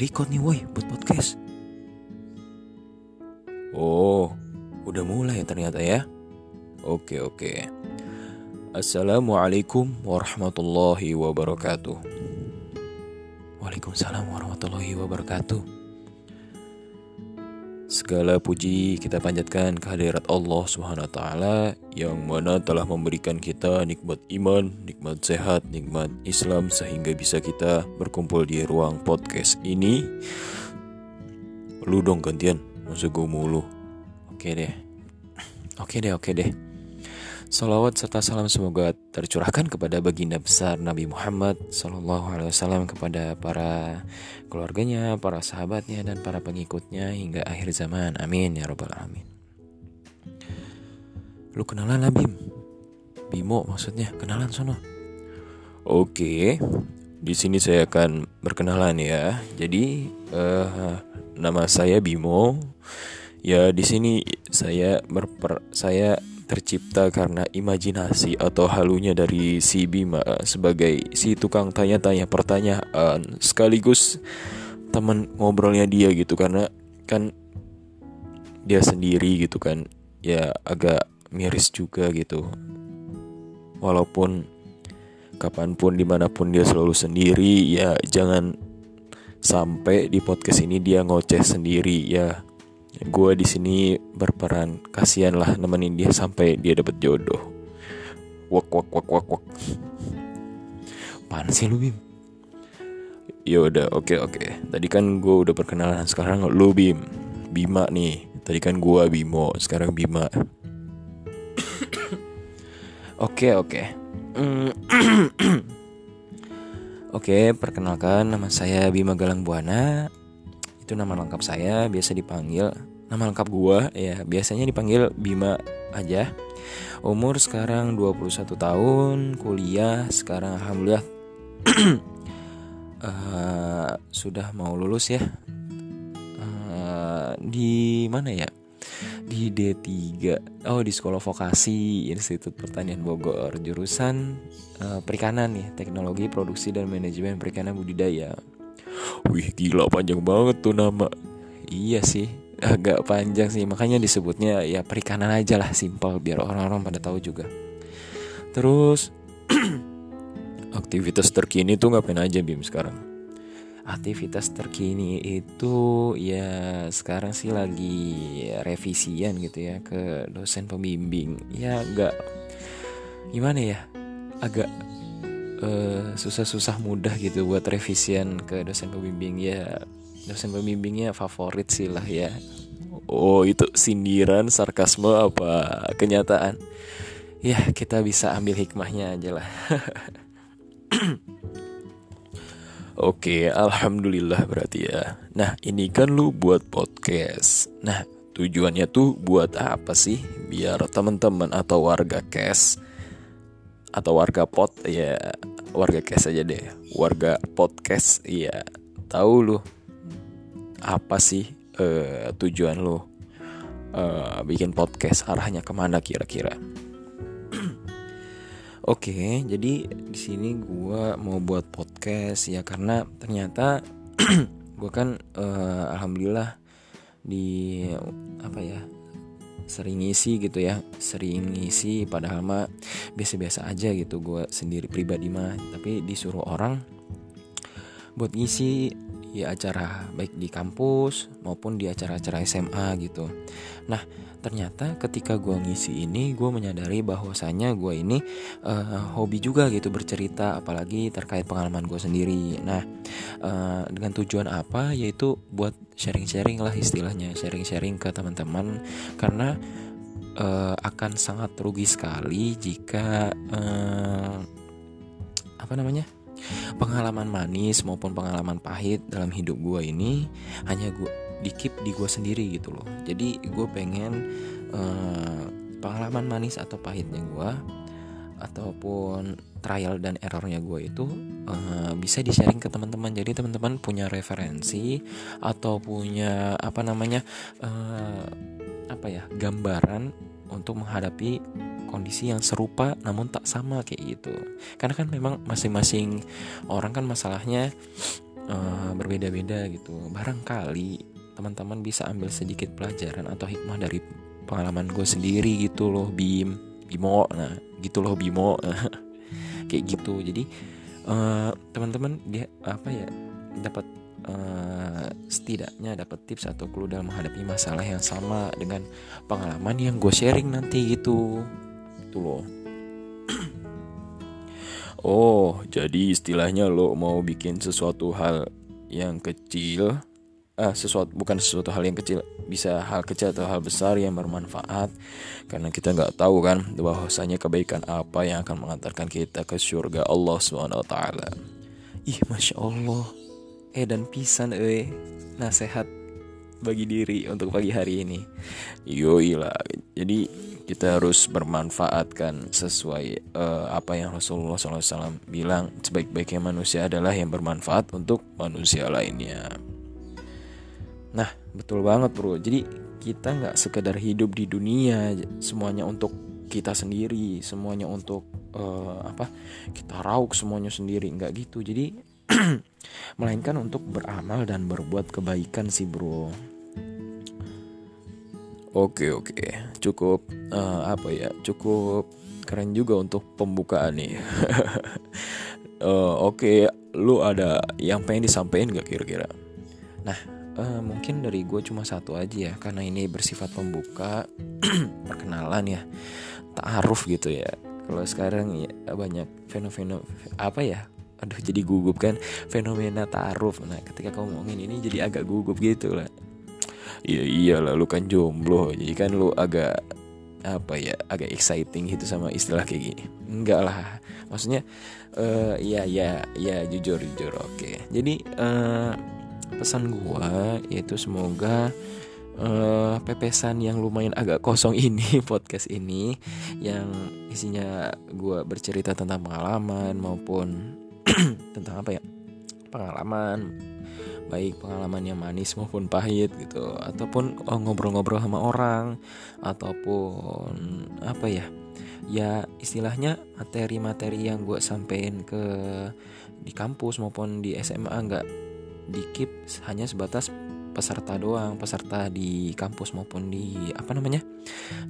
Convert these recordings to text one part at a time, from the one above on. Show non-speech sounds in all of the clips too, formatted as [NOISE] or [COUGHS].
record nih woi buat podcast. Oh udah mulai ternyata ya? Oke oke. Assalamualaikum warahmatullahi wabarakatuh. Waalaikumsalam warahmatullahi wabarakatuh Segala puji kita panjatkan kehadirat Allah Subhanahu taala yang mana telah memberikan kita nikmat iman, nikmat sehat, nikmat Islam sehingga bisa kita berkumpul di ruang podcast ini. Lu dong gantian, masa gue mulu. Oke deh. Oke deh, oke deh. Salawat serta salam semoga tercurahkan kepada baginda besar Nabi Muhammad Sallallahu Alaihi Wasallam kepada para keluarganya, para sahabatnya dan para pengikutnya hingga akhir zaman. Amin ya robbal alamin. Lu kenalan lah Bim? Bimo maksudnya kenalan sono. Oke, di sini saya akan berkenalan ya. Jadi uh, nama saya Bimo. Ya di sini saya berper saya tercipta karena imajinasi atau halunya dari si Bima sebagai si tukang tanya-tanya pertanyaan sekaligus teman ngobrolnya dia gitu. Karena kan dia sendiri gitu kan ya agak miris juga gitu. Walaupun kapan pun di mana pun dia selalu sendiri ya jangan sampai di podcast ini dia ngoceh sendiri ya gue di sini berperan. Kasihan lah nemenin dia sampai dia dapat jodoh. Wak wak wak wak wak. Pan sih lu bim? Ya udah oke okay, oke. Okay. tadi kan gue udah perkenalan. Sekarang lu bim. Bima nih. Tadi kan gue bimo sekarang bima. [COUGHS] Oke oke. Mm. [COUGHS] Oke, perkenalkan nama saya Bima Galang Buana itu nama lengkap saya biasa dipanggil. Nama lengkap gua ya biasanya dipanggil Bima aja. Umur sekarang 21 tahun kuliah sekarang alhamdulillah. Uh, [CLEARS THROAT] sudah mau lulus ya. Uh, di mana ya? Di D3 oh di sekolah vokasi Institut Pertanian Bogor jurusan uh, perikanan nih teknologi produksi dan manajemen perikanan budidaya Wih gila panjang banget tuh nama. Iya sih agak panjang sih. Makanya disebutnya ya perikanan aja lah Simpel biar orang-orang pada tahu juga. Terus [CLEARS THROAT] Aktivitas terkini tuh ngapain aja Bim sekarang? Aktivitas terkini itu ya sekarang sih lagi revisian gitu ya ke dosen pembimbing. Ya agak gimana ya agak eh, susah-susah mudah gitu buat revisian ke dosen pembimbing ya dosen pembimbingnya favorit sih lah ya oh itu sindiran sarkasme apa kenyataan ya kita bisa ambil hikmahnya aja lah [CLEARS THROAT] Oke, alhamdulillah berarti ya. Nah, ini kan lu buat podcast. Nah, tujuannya tuh buat apa sih? Biar teman-teman atau warga cash atau warga pot ya warga cash aja deh. Warga podcast ya tahu lu apa sih uh, tujuan lu uh, bikin podcast arahnya ke mana kira-kira? [CLEARS THROAT] Oke, okay, jadi di sini gue mau buat podcast ya karena ternyata [CLEARS THROAT] gue kan uh, alhamdulillah di apa ya sering ngisi gitu ya sering ngisi padahal mah biasa-biasa aja gitu gue sendiri pribadi mah. Tapi disuruh orang buat ngisi ya acara baik di kampus maupun di acara-acara SMA gitu. Nah ternyata ketika gue ngisi ini gue menyadari bahwasanya gue ini uh, hobi juga gitu bercerita apalagi terkait pengalaman gue sendiri. Nah uh, dengan tujuan apa? Yaitu buat sharing-sharing lah istilahnya sharing-sharing ke teman-teman. Karena uh, akan sangat rugi sekali jika uh, apa namanya pengalaman manis maupun pengalaman pahit dalam hidup gue ini hanya gue dikip di gue sendiri gitu loh. Jadi gue pengen uh, pengalaman manis atau pahitnya gue ataupun trial dan errornya gue itu uh, bisa di sharing ke teman-teman. Jadi teman-teman punya referensi atau punya apa namanya uh, apa ya gambaran untuk menghadapi kondisi yang serupa namun tak sama kayak gitu. Karena kan memang masing-masing orang kan masalahnya uh, berbeda-beda gitu. Barangkali teman-teman bisa ambil sedikit pelajaran atau hikmah dari pengalaman gue sendiri gitu loh Bim. Bimo nah gitu loh Bimo. [LAUGHS] Kayak gitu. Jadi uh, teman-teman dia apa ya dapat uh, setidaknya dapat tips atau clue dalam menghadapi masalah yang sama dengan pengalaman yang gue sharing nanti gitu itu loh. [CLEARS THROAT] Oh jadi istilahnya lo mau bikin sesuatu hal yang kecil ah sesuatu bukan sesuatu hal yang kecil bisa hal kecil atau hal besar yang bermanfaat. Karena kita nggak tahu kan bahwasanya kebaikan apa yang akan mengantarkan kita ke surga Allah taala. Ih masya Allah. Eh dan pisan eh nasehat bagi diri untuk pagi hari ini. Yoi lah. Jadi kita harus bermanfaatkan sesuai uh, apa yang Rasulullah SAW bilang sebaik-baiknya manusia adalah yang bermanfaat untuk manusia lainnya Nah, betul banget bro. Jadi kita nggak sekedar hidup di dunia semuanya untuk kita sendiri, semuanya untuk uh, apa? Kita rauk semuanya sendiri, nggak gitu. Jadi [CLEARS THROAT] melainkan untuk beramal dan berbuat kebaikan sih bro. Oke oke, cukup uh, apa ya? Cukup keren juga untuk pembukaan nih. uh, [LAUGHS] oke, okay. lu ada yang pengen disampaikan gak kira-kira? Nah, uh, mungkin dari gue cuma satu aja ya karena ini bersifat pembuka [CLEARS THROAT] perkenalan ya taaruf gitu ya kalau sekarang ya banyak fenomena apa ya aduh jadi gugup kan fenomena taaruf nah ketika kamu ngomongin ini jadi agak gugup gitu lah iya iya lah lu kan jomblo. Jadi kan lu agak apa ya agak exciting gitu sama istilah kayak gini. Enggak lah. Maksudnya uh, ya ya ya jujur jujur oke. Jadi uh, pesan gua yaitu semoga uh, pepesan yang lumayan agak kosong [LAUGHS] ini podcast ini yang isinya gua bercerita tentang pengalaman maupun [CLEARS THROAT] tentang apa ya pengalaman. Baik pengalaman yang manis maupun pahit gitu. Ataupun oh, ngobrol-ngobrol sama orang. Ataupun apa ya ya istilahnya materi-materi yang gue sampein ke di kampus maupun di SMA nggak di keep hanya sebatas peserta doang. Peserta di kampus maupun di apa namanya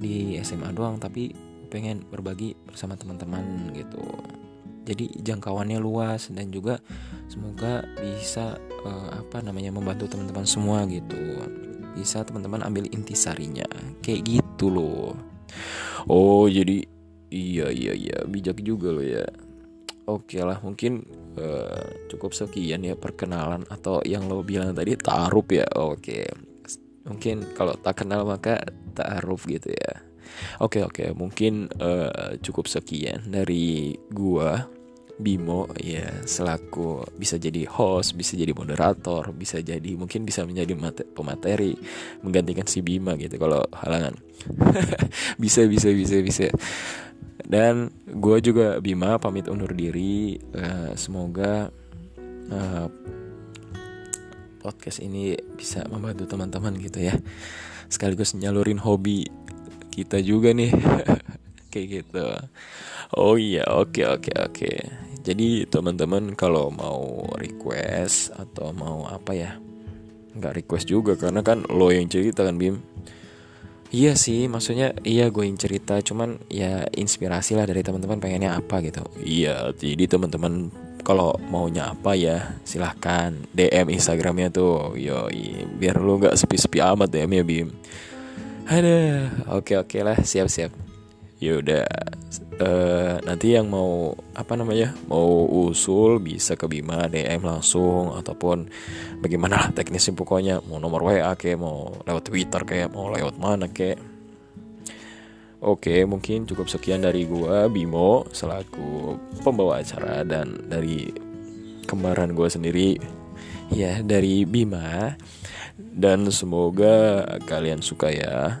di SMA doang. Tapi pengen berbagi bersama teman-teman gitu jadi jangkauannya luas dan juga semoga bisa uh, apa namanya membantu teman-teman semua gitu. Bisa teman-teman ambil intisarinya. Kayak gitu loh. Oh jadi iya iya iya. Bijak juga loh ya. Oke lah mungkin uh, cukup sekian ya perkenalan atau yang lo bilang tadi taruh ya. Oke. Mungkin kalau tak kenal maka taruh gitu ya. Oke oke. Mungkin uh, cukup sekian dari gua Bimo ya selaku bisa jadi host, bisa jadi moderator, bisa jadi mungkin bisa menjadi pemateri menggantikan si Bima gitu kalau halangan. [LAUGHS] bisa bisa bisa bisa. Dan gue juga Bima pamit undur diri. Uh, semoga uh, podcast ini bisa membantu teman-teman gitu ya. Sekaligus nyalurin hobi kita juga nih [LAUGHS] kayak gitu oh iya oke okay, oke okay, oke okay. jadi teman-teman kalau mau request atau mau apa ya nggak request juga karena kan lo yang cerita kan Bim Iya sih, maksudnya iya gue yang cerita, cuman ya inspirasi lah dari teman-teman pengennya apa gitu. Iya, jadi teman-teman kalau maunya apa ya silahkan DM Instagramnya tuh, yo biar lu nggak sepi-sepi amat DM ya Bim. Ada, oke oke lah, siap siap. Yaudah, uh, nanti yang mau apa namanya mau usul bisa ke Bima DM langsung ataupun bagaimana lah teknisnya pokoknya mau nomor WA kayak mau lewat Twitter kayak mau lewat mana kayak Oke, mungkin cukup sekian dari gua Bimo selaku pembawa acara dan dari kembaran gua sendiri ya dari Bima dan semoga kalian suka ya.